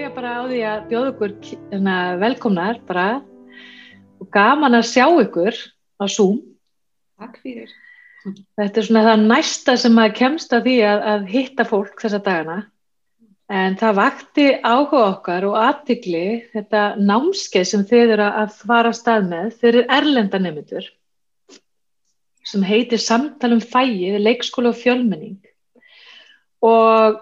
byrja bara á því að bjóða ykkur hérna, velkomnar bara og gaman að sjá ykkur á Zoom. Takk fyrir. Þetta er svona það næsta sem maður kemst að því að, að hitta fólk þessa dagana. En það vakti áhuga okkar og aðtikli þetta námskeið sem þið eru að fara stað með fyrir erlenda nefndur sem heitir Samtalum fæið, leikskóla og fjölmenning. Og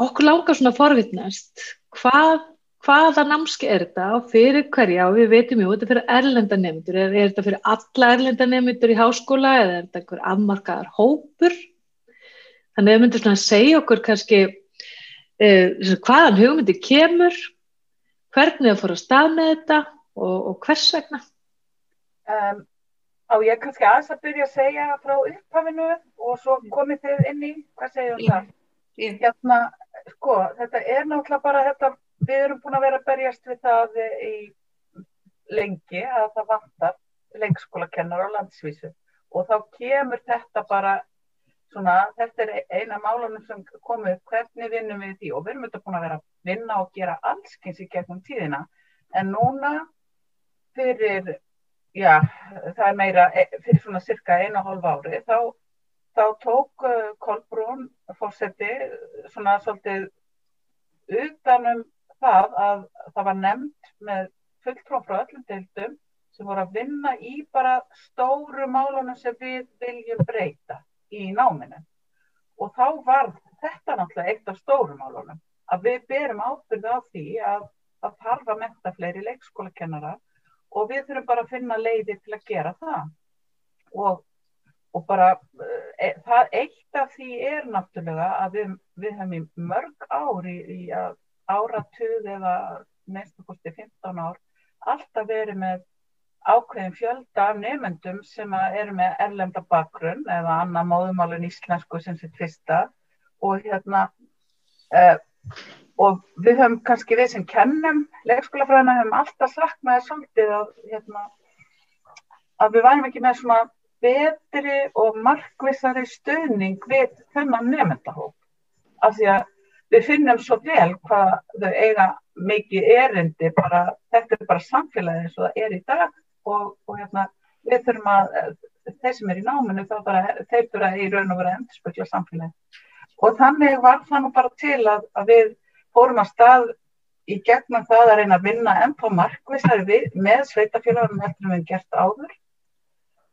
okkur langar svona að forvitnast hvað, hvaða námski er þetta og fyrir hverja og við veitum jú, þetta er fyrir erlenda nefndur, er, er þetta fyrir alla erlenda nefndur í háskóla eða er þetta einhver afmarkaðar hópur? Þannig að við myndum svona að segja okkur kannski eh, hvaðan hugmyndi kemur, hvernig það fór að stað með þetta og, og hvers vegna? Um, á ég kannski aðeins að byrja að segja frá upphafinu og svo komið þið inn í, hvað segir það? Hérna, sko, þetta er náttúrulega bara þetta, við erum búin að vera að berjast við það í lengi að það vantar leikskólakennar á landsvísu. Og þá kemur þetta bara svona, þetta er eina málunum sem komið, hvernig vinnum við því? Og við erum þetta búin að vera að vinna og gera allskyns í gegnum tíðina. En núna fyrir, já, það er meira, fyrir svona cirka einu og hálf ári þá þá tók uh, Kolbrún fórseti svona svolítið utanum það að það var nefnd með fulltrón frá öllum deildum sem voru að vinna í bara stóru málunum sem við viljum breyta í náminu. Og þá var þetta náttúrulega eitt af stóru málunum að við berum ábyrð á því að það þarf að menta fleiri leikskólakennara og við þurfum bara að finna leiði til að gera það. Og og bara e, það eitt af því er náttúrulega að við, við hefum í mörg ár í, í áratug eða neista kosti 15 ár alltaf verið með ákveðin fjölda af nefnendum sem eru með erlenda bakgrunn eða annað móðumálun íslensku sem sitt fyrsta. Og hérna e, og við höfum kannski við sem kennum leikskólafræðina höfum alltaf sagt með svolítið að, hérna, að við værum ekki með svona betri og markvissari stöðning við þennan nefndahóp af því að við finnum svo vel hvað þau eiga mikið erindi bara, þetta er bara samfélagi eins og það er í dag og, og hérna, við þurfum að þeir sem er í náminu bara þeir þurfa í raun og vera að endurspökla samfélagi og þannig var það nú bara til að, að við fórum að stað í gegnum það að reyna að vinna ennpá markvissari með sveitafélagum heldur við gert áður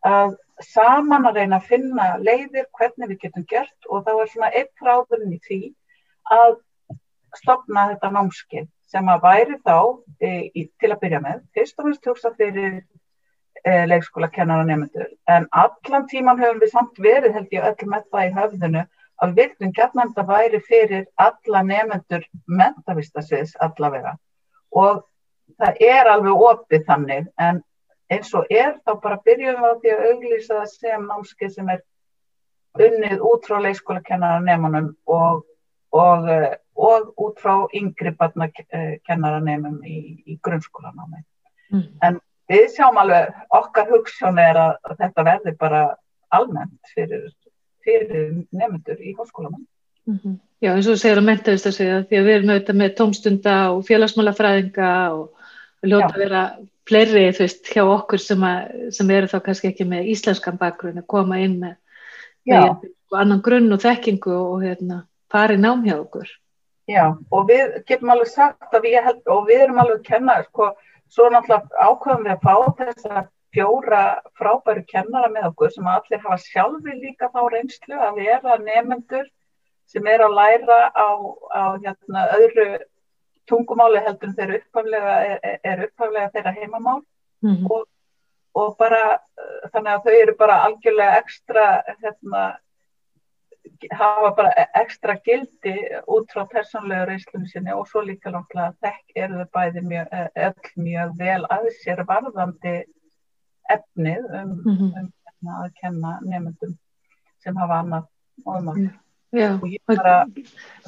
að saman að reyna að finna leiðir hvernig við getum gert og þá er svona eitt fráðurinn í því að stopna þetta námskið sem að væri þá e, í, til að byrja með, fyrst og finnst hugsa fyrir e, leikskóla kennara nefndur en allan tíman höfum við samt verið held ég öll með það í höfðinu að viltum gætna þetta væri fyrir alla nefndur mentavistasviðs allavega. Og það er alveg opið þannig en eins og er þá bara byrjum við á því að auglýsa það sem námskeið sem er unnið út frá leikskólakennara nefnunum og, og, eh, og út frá yngri barnakennara nefnum í, í grunnskólanámi. Mm. En við sjáum alveg, okkar hugssjón er að, að þetta verði bara almennt fyrir, fyrir nefnendur í hóskólanum. Mm -hmm. Já, eins og segir að mentaðist að segja því að við erum auðvitað með tómstunda og félagsmálafræðinga og ljóta að vera fleiri veist hjá okkur sem, að, sem eru þá kannski ekki með íslenskan bakgrunn að koma inn með, með annan grunn og þekkingu og hérna, fari nám hjá okkur. Já og við getum alveg sagt að við held, og við erum alveg að kenna sko, svo náttúrulega ákveðum við að fá þess að fjóra frábæru kennara með okkur sem allir hafa sjálfi líka þá reynslu að vera nefnendur sem er að læra á, á hérna, öðru tungumáli heldur þeir upphaflega er, er upphaflega þeirra heimamál mm -hmm. og, og bara uh, þannig að þau eru bara algjörlega ekstra hérna, hafa bara ekstra gildi út frá persónlega reyslunum sinni og svo líka náttúrulega þekk eru þau bæði mjög, eh, öll mjög vel að sér varðandi efnið um, mm -hmm. um hérna, að kenna nefndum sem hafa annað móðmál. Mm. Já,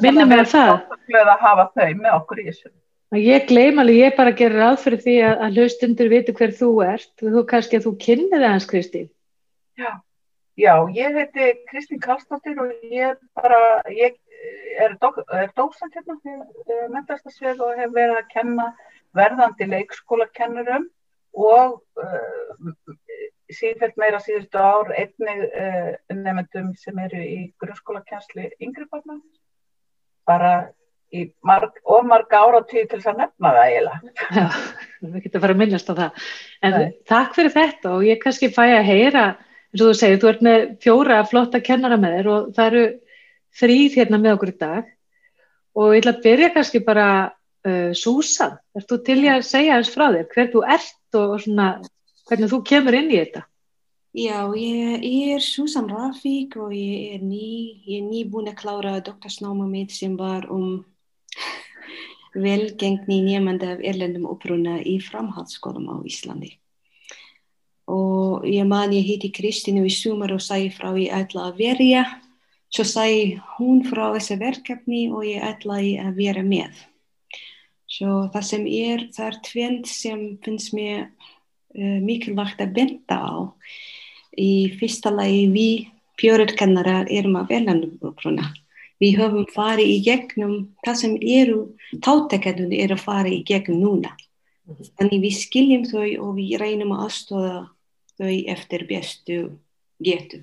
minnum við að það. að hafa þau með okkur í þessu. Ég gleym alveg, ég bara gerir ráð fyrir því að, að hlustundur viti hver þú ert. Þú kannski að þú kynni það hans, Kristín. Já, já, ég heiti Kristín Karlsdóttir og ég bara, ég er, er dósent hérna við mentastarsvið og hef verið að kenna verðandi leikskólakennurum og uh, síðan meira síðustu ár einnig uh, nefndum sem eru í grunnskólakensli yngri barna. Bara í marg, of marga áratíð til þess að nefna það eiginlega. Já, við getum fara að minnast á það. En Nei. takk fyrir þetta og ég kannski fæ að heyra eins og þú segir, þú ert með fjóra flotta kennara með þér og það eru þrýð hérna með okkur í dag. Og ég ætla að byrja kannski bara uh, Súsan, ert þú til að segja eins frá þér, hver þú ert og svona, hvernig þú kemur inn í þetta Já, ég, er Susan Rafík og ég er ný, ég er nýbúin að klára doktorsnáma mitt sem var um velgengni nefnda af erlendum uppruna í framhaldsskólum á Íslandi. Og ég man ég heiti Kristínu í sumar og sæði frá ég ætla að verja, svo sæði hún frá þessi verkefni og ég ætlaði að vera með. Svo það sem er, það er tvent sem finnst mér mikilvægt að benda á í fyrsta lagi við fjörurkennarar erum að verðanumbruna. Við höfum farið í gegnum það sem eru tátekendunni er að fara í gegnum núna. Þannig við skiljum þau og við reynum að aðstóða þau eftir bestu getu.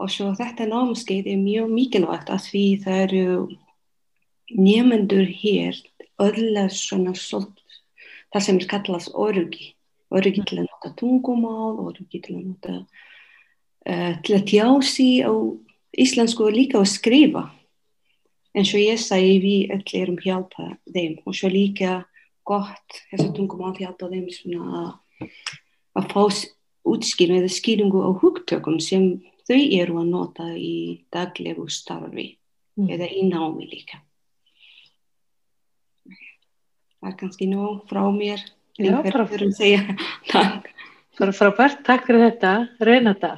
Og svo þetta námskeið er mjög mikilvægt að því það eru nefnendur hér öll svona svolít, það sem er kallast orgi að nota tungumál, öryggi til að nota uh, til að tjá sig á íslensku og líka að skrifa. En svo ég segi við öll erum hjálpa þeim og svo líka gott þess að tungumál hjálpa þeim svona að fá útskýrum eða skýringu á hugtökum sem þau eru að nota í daglegu starfi mm. eða í námi líka. Það er kannski nóg frá mér. Já, segja takk. Frábært, takk fyrir þetta. Renata.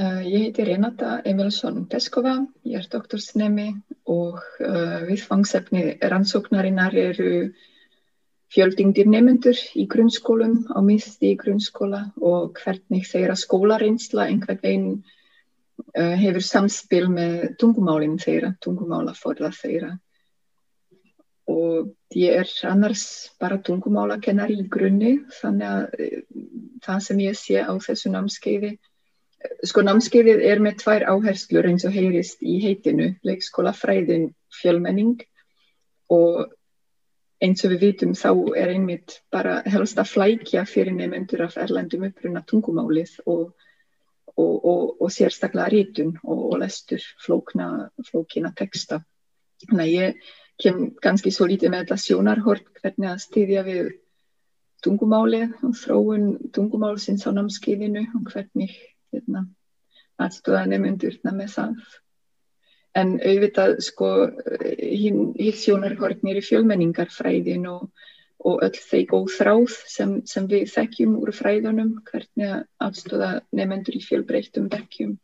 Ég heiti Renata Emilsson Peskova, ég er doktorsnemi og uh, viðfangsefni rannsóknarinnar eru fjöldingdir nefnendur í grunnskólum, á miðsti í grunnskóla og hvernig þeirra skólareynsla einhvern veginn uh, hefur samspil með tungumálinn þeirra, tungumála forða þeirra og ég er annars bara tungumálakennari í grunni þannig að eh, það sem ég sé á þessu námskeiði sko námskeiðið er með tvær áherslur eins og heyrist í heitinu leikskólafræðin fjölmenning. Og eins og við vitum þá er einmitt bara helst að flækja fyrir nefnendur af erlendum uppruna tungumálið og, og, og, og sérstaklega rítun og lestur flókna, flókina texta. Þannig að ég kem kannski svo lítið með þetta sjónarhort hvernig að styðja við tungumálið og þróun tungumálsins á námskeiðinu og hvernig hérna, aðstóða nefndurna með það. En auðvitað sko hitt sjónarhortnir í fjölmenningarfræðin og, og öll þeir góð þráð sem, sem við þekkjum úr fræðunum, hvernig aðstóða nefndur í fjölbreytum dekkjum.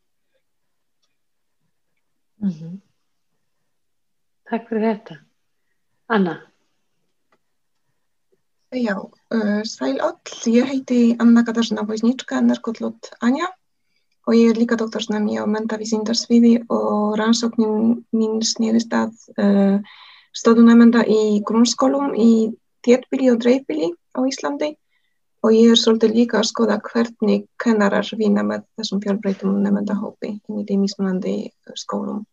Mm -hmm. Takk fyrir þetta. Anna. Já, sæl öll. Ég heiti Anna Katarzyna Wojniczka, nærkottlót Anja og ég er líka doktorsnæmi á mentavísindarsviði og rannsóknin mín snýðist að uh, stöðunæmenda í grunnskólum í téttbíli og dreifbíli á Íslandi og ég er svolítið líka að skoða hvernig kennarar vinna með þessum fjölbreytum nefndahópi inn í þeim ísmunandi skólum.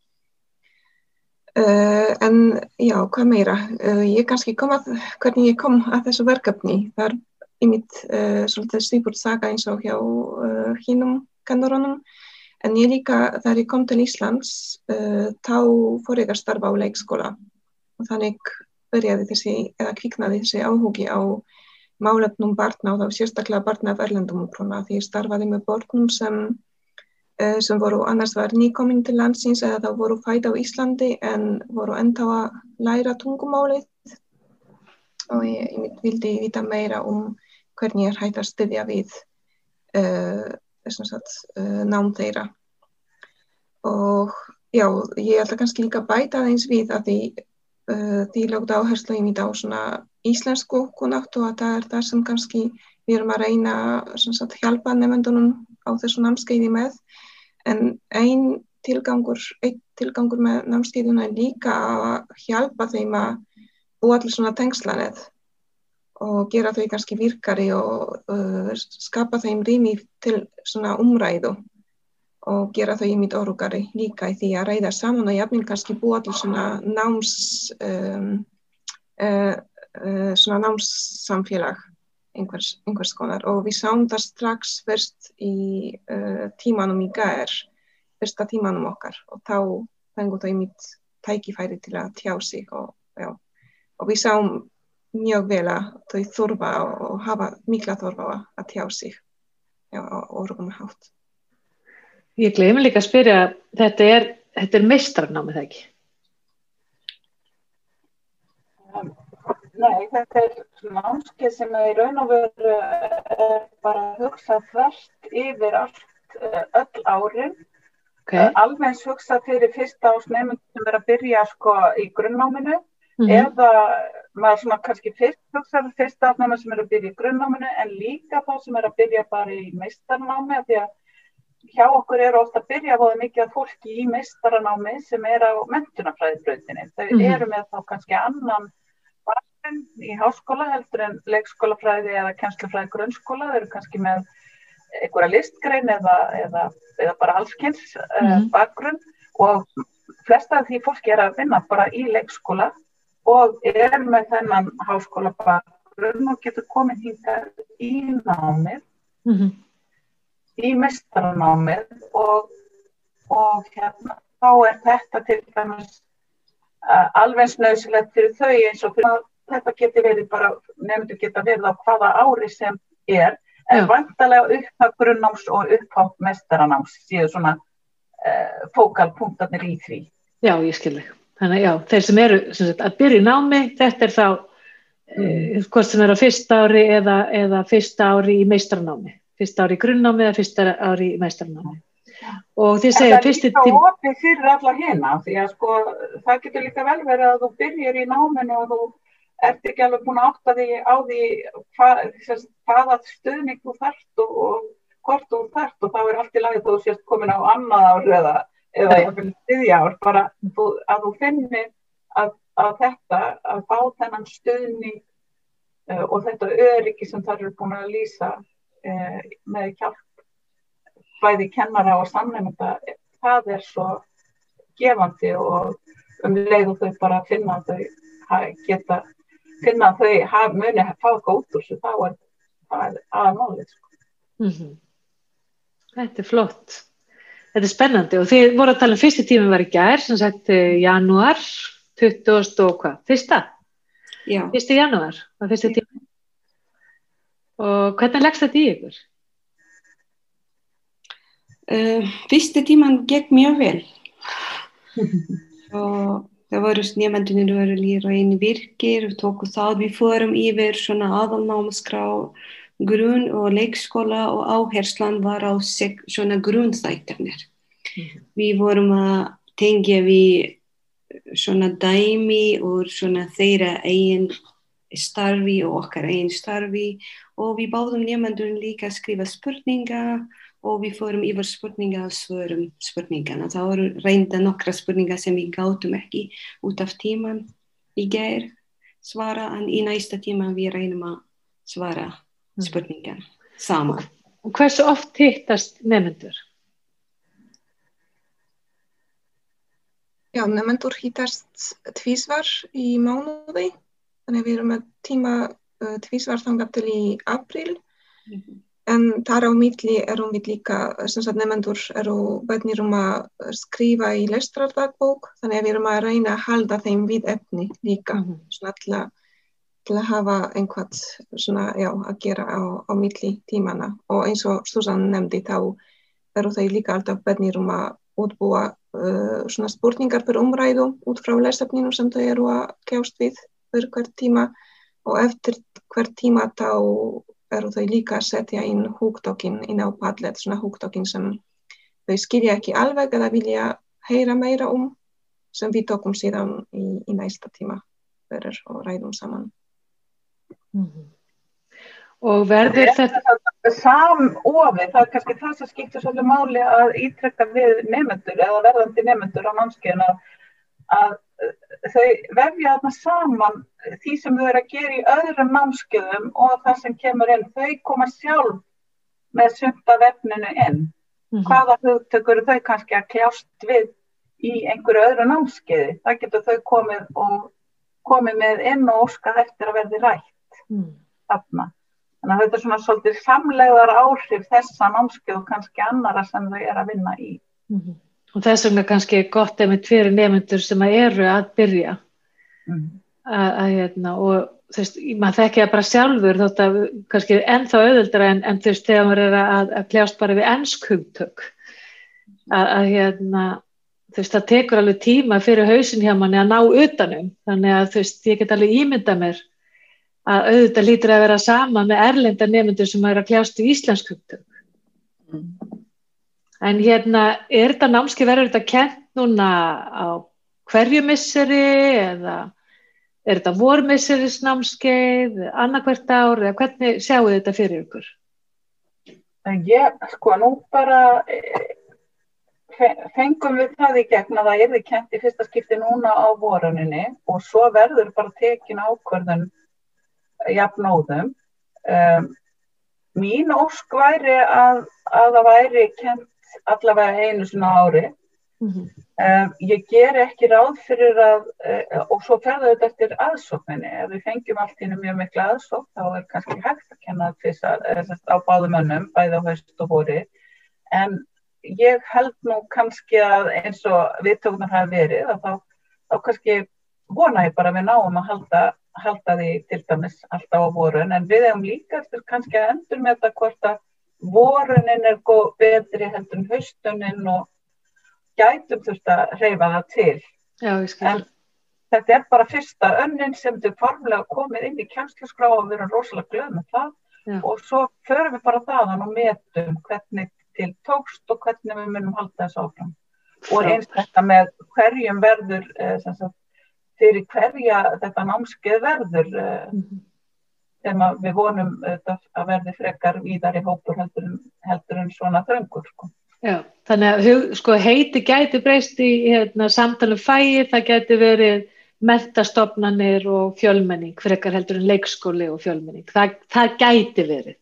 Uh, en já, hvað meira? Uh, ég kannski kom að, hvernig ég kom að þessu verkefni. Það er einmitt uh, svolítið svipur saga eins og hjá hinnum kennurunum. En ég líka, þegar ég kom til Íslands, þá fór ég að starfa á leikskóla. Og þannig börjaði þessi, eða kviknaði þessi áhugi á málefnum barna og þá sérstaklega barna af erlendum úrprona. Því ég starfaði með börnum sem sem voru annars var nýkominn til landsins eða þá voru fætt á Íslandi en voru enda að læra tungumálið. Og ég, ég vildi vita meira um hvernig ég hætti að styðja við uh, uh, nám þeirra. Og já, ég ætla kannski líka bæta eins við að því uh, því lókta áherslu í mitt á svona íslensku kunnáttu að það er það sem kannski við erum að reyna að hjálpa nefndunum á þessu námskeiði með. En einn tilgangur, einn tilgangur með námskeiðuna er líka að hjálpa þeim að búa allir svona tengslanett og gera þau kannski virkari og uh, skapa þeim rými til svona umræðu og gera þau ímynd orugari líka í því að ræða saman og jafnvel kannski búa allir svona náms um, uh, uh, svona námssamfélag einhvers, einhvers konar og við sáum það strax fyrst í uh, tímanum í gær fyrsta tímanum okkar og þá fengur þau mitt tækifæri til að tjá sig og, já, og við sáum mjög vel að þau þurfa og hafa mikla þurfa að tjá sig já, og orðum hátt. Ég gleymi líka að spyrja, þetta er, er meistarnámið það ekki? Nei, þetta er námskeið sem er í raun og veru bara hugsað þvert yfir allt, öll árin Okay. Eh, alveg hugsa fyrir fyrsta ás nefnum sem er að byrja sko í grunnnáminu mm -hmm. eða maður svona kannski fyrst hugsa fyrir fyrsta ás nefnum sem er að byrja í grunnnáminu en líka þá sem er að byrja bara í meistarnámi því að hjá okkur eru ofta að byrja bóða mikið að fólki í meistaranámi sem er á mentunafræðibröðinni. Þau mm -hmm. eru með þá kannski annan í háskóla heldur en leikskólafræði eða kennslufræði grunnskóla. Þau eru kannski með einhverja listgrein eða, eða, eða bara allskynns mm -hmm. uh, bakgrunn og flesta af því fólki er að vinna bara í leikskóla og er með þennan háskóla bakgrunn og getur komið hingað í námið mm -hmm. í mestaranámið og, og hérna, þá er þetta til dæmis uh, alveg snauðsilegt fyrir þau eins og fyrir að þetta getur verið bara, nefndu geta verið á hvaða ári sem er en vantalega upphaf grunnnáms og upphaf mestaranáms séu svona uh, fókalpunktarnir í því. Já, ég skilði. Þannig já, þeir sem eru sem sagt, að byrja í námi, þetta er þá mm. uh, hvort sem er á fyrsta ári eða, eða fyrsta ári í meistaranámi. Fyrsta ári í grunnnámi eða fyrsta ári í meistaranámi. Og þið segja fyrstu tím... Það er líka opið fyrir alla hérna, því að sko það getur líka vel verið að þú byrjir í náminu og þú ert ekki alveg búin að átta því á því hvað, hvaða stuðning þú þarft og, og hvort þú þarft og þá er allt í lagi þú sést komin á annað ár eða, eða þriðja ár, bara þú, að þú finnir að, að þetta, að fá þennan stuðning uh, og þetta öryggi sem þar eru búin að lýsa uh, með hjálp bæði kennara og samnefnda, það er svo gefandi og um leið og þau bara finna að þau geta finna að þau muni að fá eitthvað út úr þessu þá er það aðmálið sko. mm -hmm. Þetta er flott Þetta er spennandi og þið voru að tala um fyrsti tími var í gær sem sagt eh, januar 20 og hvað? Fyrsta? Já. Fyrsti januar var fyrsti tími og hvernig leggst þetta í ykkur? Uh, fyrsti tíman gekk mjög vel og Það voru nefndunir voru líra einu virkir og tóku það við fórum yfir svona aðalnámskrá grunn og leikskóla og áherslan var á svona grunnþættarnir. Mm -hmm. Við vorum að tengja við svona dæmi og svona þeirra eigin starfi og okkar eigin starfi og við báðum nefndunum líka að skrifa spurninga og við fórum yfir spurninga og svörum spurningana. Það voru reynda nokkra spurninga sem við gátum ekki út af tíman í gær svara en í næsta tíma við reynum að svara mm. spurningan saman. Hversu oft hittast nefnendur? Já, nefnendur hittast tvísvar í mánuði. Þannig að við erum með tíma uh, tvísvar þangar til í april. Mm -hmm. En þar á milli erum við líka, sem sagt nefnendur eru bætnir um að skrifa í lestrardagbók, þannig að við erum að reyna að halda þeim við efni líka, mm -hmm. svona til að, til að hafa einhvert svona, já, að gera á, á milli tímana. Og eins og Susann nefndi þá eru þau líka alltaf bætnir um að útbúa uh, svona spurningar per umræðu út frá lesefninu sem þau eru að kjást við fyrir hvert tíma og eftir hvert tíma þá eru þau líka að setja inn húgdokkin inn á Padlet, svona húgdokkin sem þau skilja ekki alveg eða vilja heyra meira um sem við tókum síðan í, í næsta tíma fyrir og ræðum saman. Mm -hmm. Og verður þetta... samofið, það er kannski það sem skiptir svolítið máli að ítrekka við nefnendur eða verðandi nefnendur á námskeiðina að þau vefja þarna saman því sem þau eru að gera í öðrum námskeiðum og það sem kemur inn, þau koma sjálf með sunda vefninu inn. Mm -hmm. Hvaða hugtökur þau kannski að kljást við í einhverju öðru námskeiði, það getur þau komið og komið með inn og óskað eftir að verði rætt mm. þarna. Þannig að þetta er svona svolítið samlegðar áhrif þessa námskeið og kannski annara sem þau er að vinna í. Mm -hmm. Og þess vegna kannski gott með tveiri nefnendur sem að eru að byrja mm að, að hérna og þú veist, maður þekkja bara sjálfur þótt að kannski ennþá auðvöldra en, en þú veist, þegar maður er að, að kljást bara við ennskugtök að, að hérna þú veist, það tekur alveg tíma fyrir hausin hjá manni að ná utanum þannig að þú veist, ég get alveg ímynda mér að auðvitað lítur að vera sama með erlenda nefnendur sem er að kljást í íslenskugtum. Mm. En hérna, er þetta námski verður þetta kent núna á hverju misseri eða er þetta vormisseris námskeið, annarkvært ár eða hvernig sjáu þetta fyrir ykkur? Ég, sko, nú bara e, fengum við það í gegn að það er þið kent í fyrsta skipti núna á voruninni og svo verður bara tekin ákvörðun jafnóðum. Um, mín ósk væri að, að það væri kent allavega einu svona ári. Mm -hmm. um, ég ger ekki ráð fyrir að, uh, og svo ferða þetta eftir aðsókninni. Ef við fengjum allt í mjög miklu aðsókn, þá er kannski hægt að kenna þessar á báðum önnum, bæði á höst og hóri. En ég held nú kannski að eins og viðtökunar hafi verið, þá, þá kannski vona ég bara að við náum að halda halda því til dæmis alltaf á vorun en við hefum líka eftir kannski að endur með þetta hvort að vorunin er betri heldur en haustunin og gætum þurft að reyfa það til. Já, en þetta er bara fyrsta önnin sem þau formlega komið inn í kjæmslusgrá og við erum rosalega glöð með það. Já. og svo förum við bara þaðan og metum hvernig til tókst og hvernig við munum halda þessu áfram. Og eins þetta með hverjum verður eh, sagt, fyrir hverja þetta námskeið verður mm -hmm. Sem við vonum að verði frekar víðar í hópur heldur, heldur en svona þröngur sko. Já, þannig að sko, heiti gæti breyst í hérna, samtalum fæi, það gæti verið mentastofnanir og fjölmenning frekar heldur en leikskóli og fjölmenning það, það gæti verið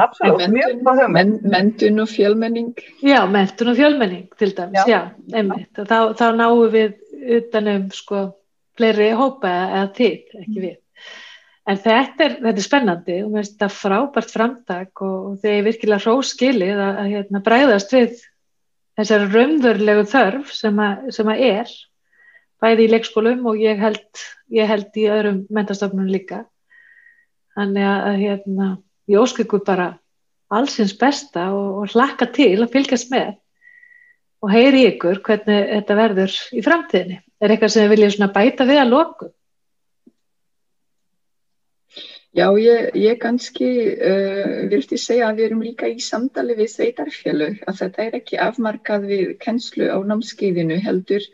Absolutt, mjög góð hugmynd. Mentun og fjölmenning. Já, mentun og fjölmenning til dæmis, já, já einmitt. Þá, þá náum við utanum sko fleiri hópa eða þitt, ekki við. En þetta er, þetta er spennandi og mér finnst þetta frábært framtak og, þegar ég virkilega hróskilið að, að hérna, bræðast við þessari raunverulegu þörf sem að, sem að er bæði í leikskólum og ég held, ég held í öðrum mentastofnum líka. Þannig að hérna, ég óskilgur bara allsins besta og, og hlakka til að fylgjast með og heyri ykkur hvernig þetta verður í framtíðinni er eitthvað sem þið viljið bæta við að loku? Já, ég, ég kannski uh, vilti segja að við erum líka í samtali við sveitarfélög, að þetta er ekki afmarkað við kennslu á námskeiðinu heldur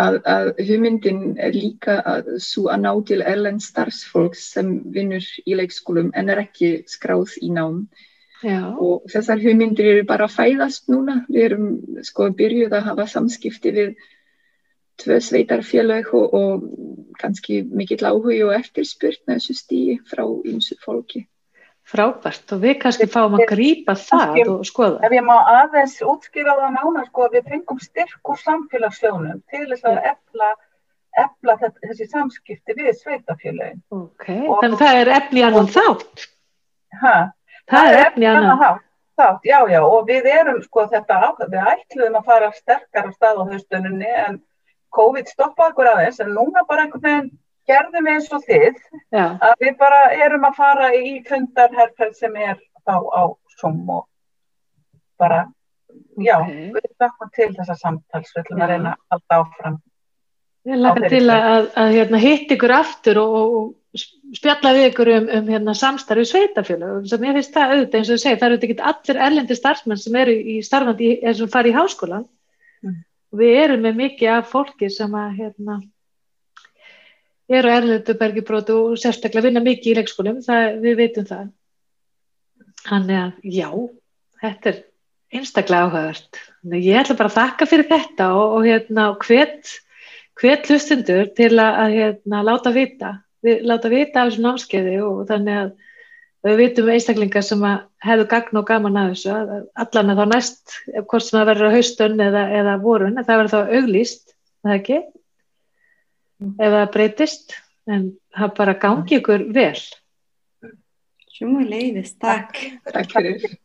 að, að hugmyndin er líka að svo að ná til erlend starfsfólks sem vinnur í leikskólum en er ekki skráð í nám. Já. Og þessar hugmyndir eru bara að fæðast núna, við erum sko byrjuð að hafa samskipti við tvö sveitarfélag og, og kannski mikill áhugi og eftirspurt með þessu stíi frá ymsu fólki. Frábært og við kannski fáum að grýpa það og skoða. Ef ég má aðeins útskýra það nána sko við fengum styrk úr samfélagsjónum til þess að efla, efla þessi samskipti við sveitafélagin. Ok, og þannig að það er efni annan þátt. Hæ? Það er efni annan þátt. Þátt, já, já, og við erum sko þetta ákveð, við ætluðum að fara sterkar á stað á höstunni en COVID stoppaði okkur aðeins en núna bara einhvern veginn gerðum við eins og þið Já. að við bara erum að fara í fundarherrferð sem er þá á Zoom og bara já, okay. við dökkum til þessa samtals, við ætlum að reyna að halda áfram Ég lakar til að, að, að hérna, hitt ykkur aftur og, og spjalla við ykkur um, um hérna, samstarfi sveitafjölu sem ég finnst það auðvitað eins og þú segir, það eru ekki allir erlendi starfsmenn sem eru í starfandi eins og fari í háskólan mm við erum með mikið af fólki sem að hérna, eru erlendu bergibrótu og sérstaklega vinna mikið í leikskólum, það, við veitum það Þannig að já, þetta er einstaklega áhugavert. Ég ætla bara að þakka fyrir þetta og, og hérna hvet, hvet hlustundur til að, að hérna, láta vita, við, láta vita af þessu námskeiði og þannig að við vitum einstaklingar sem hefðu gagn og gaman að þessu, allan að þá næst, hvort sem það verður á haustun eða, eða vorun, það verður þá auglýst, það ekki, mm. ef það breytist, en það bara gangi ykkur vel. Sjóma leiðist, takk. Takk fyrir.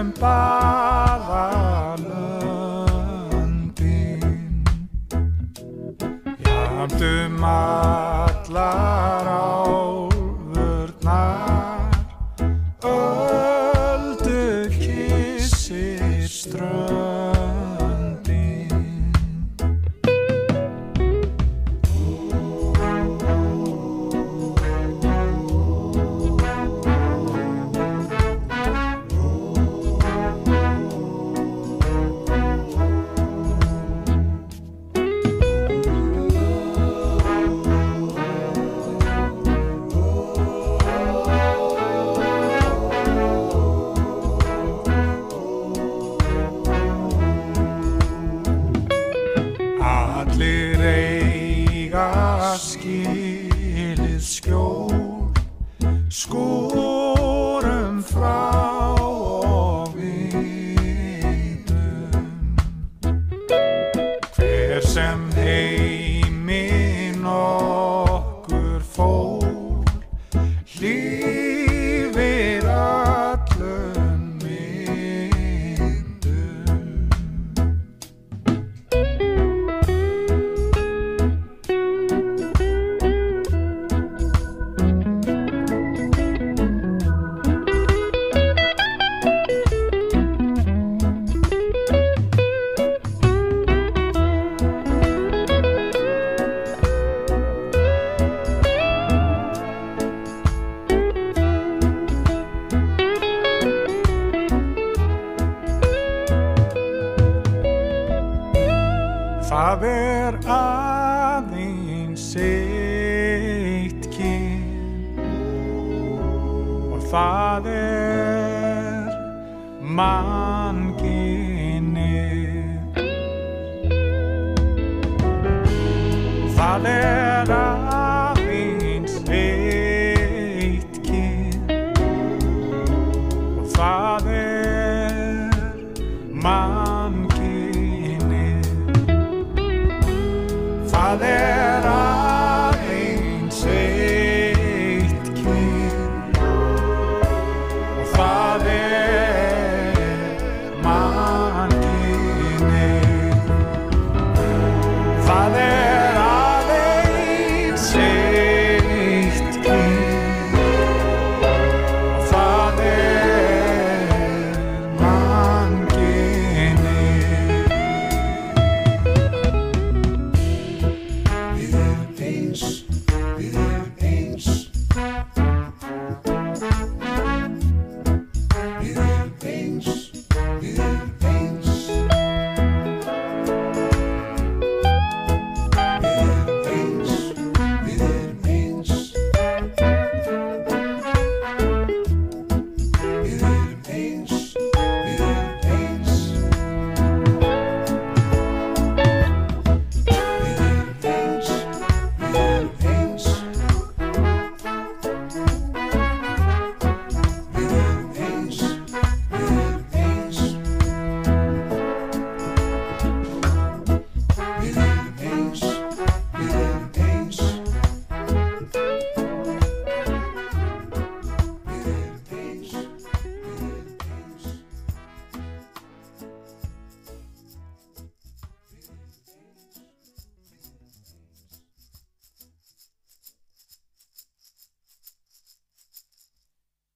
um baðalöndin Jæmt um allar á ask you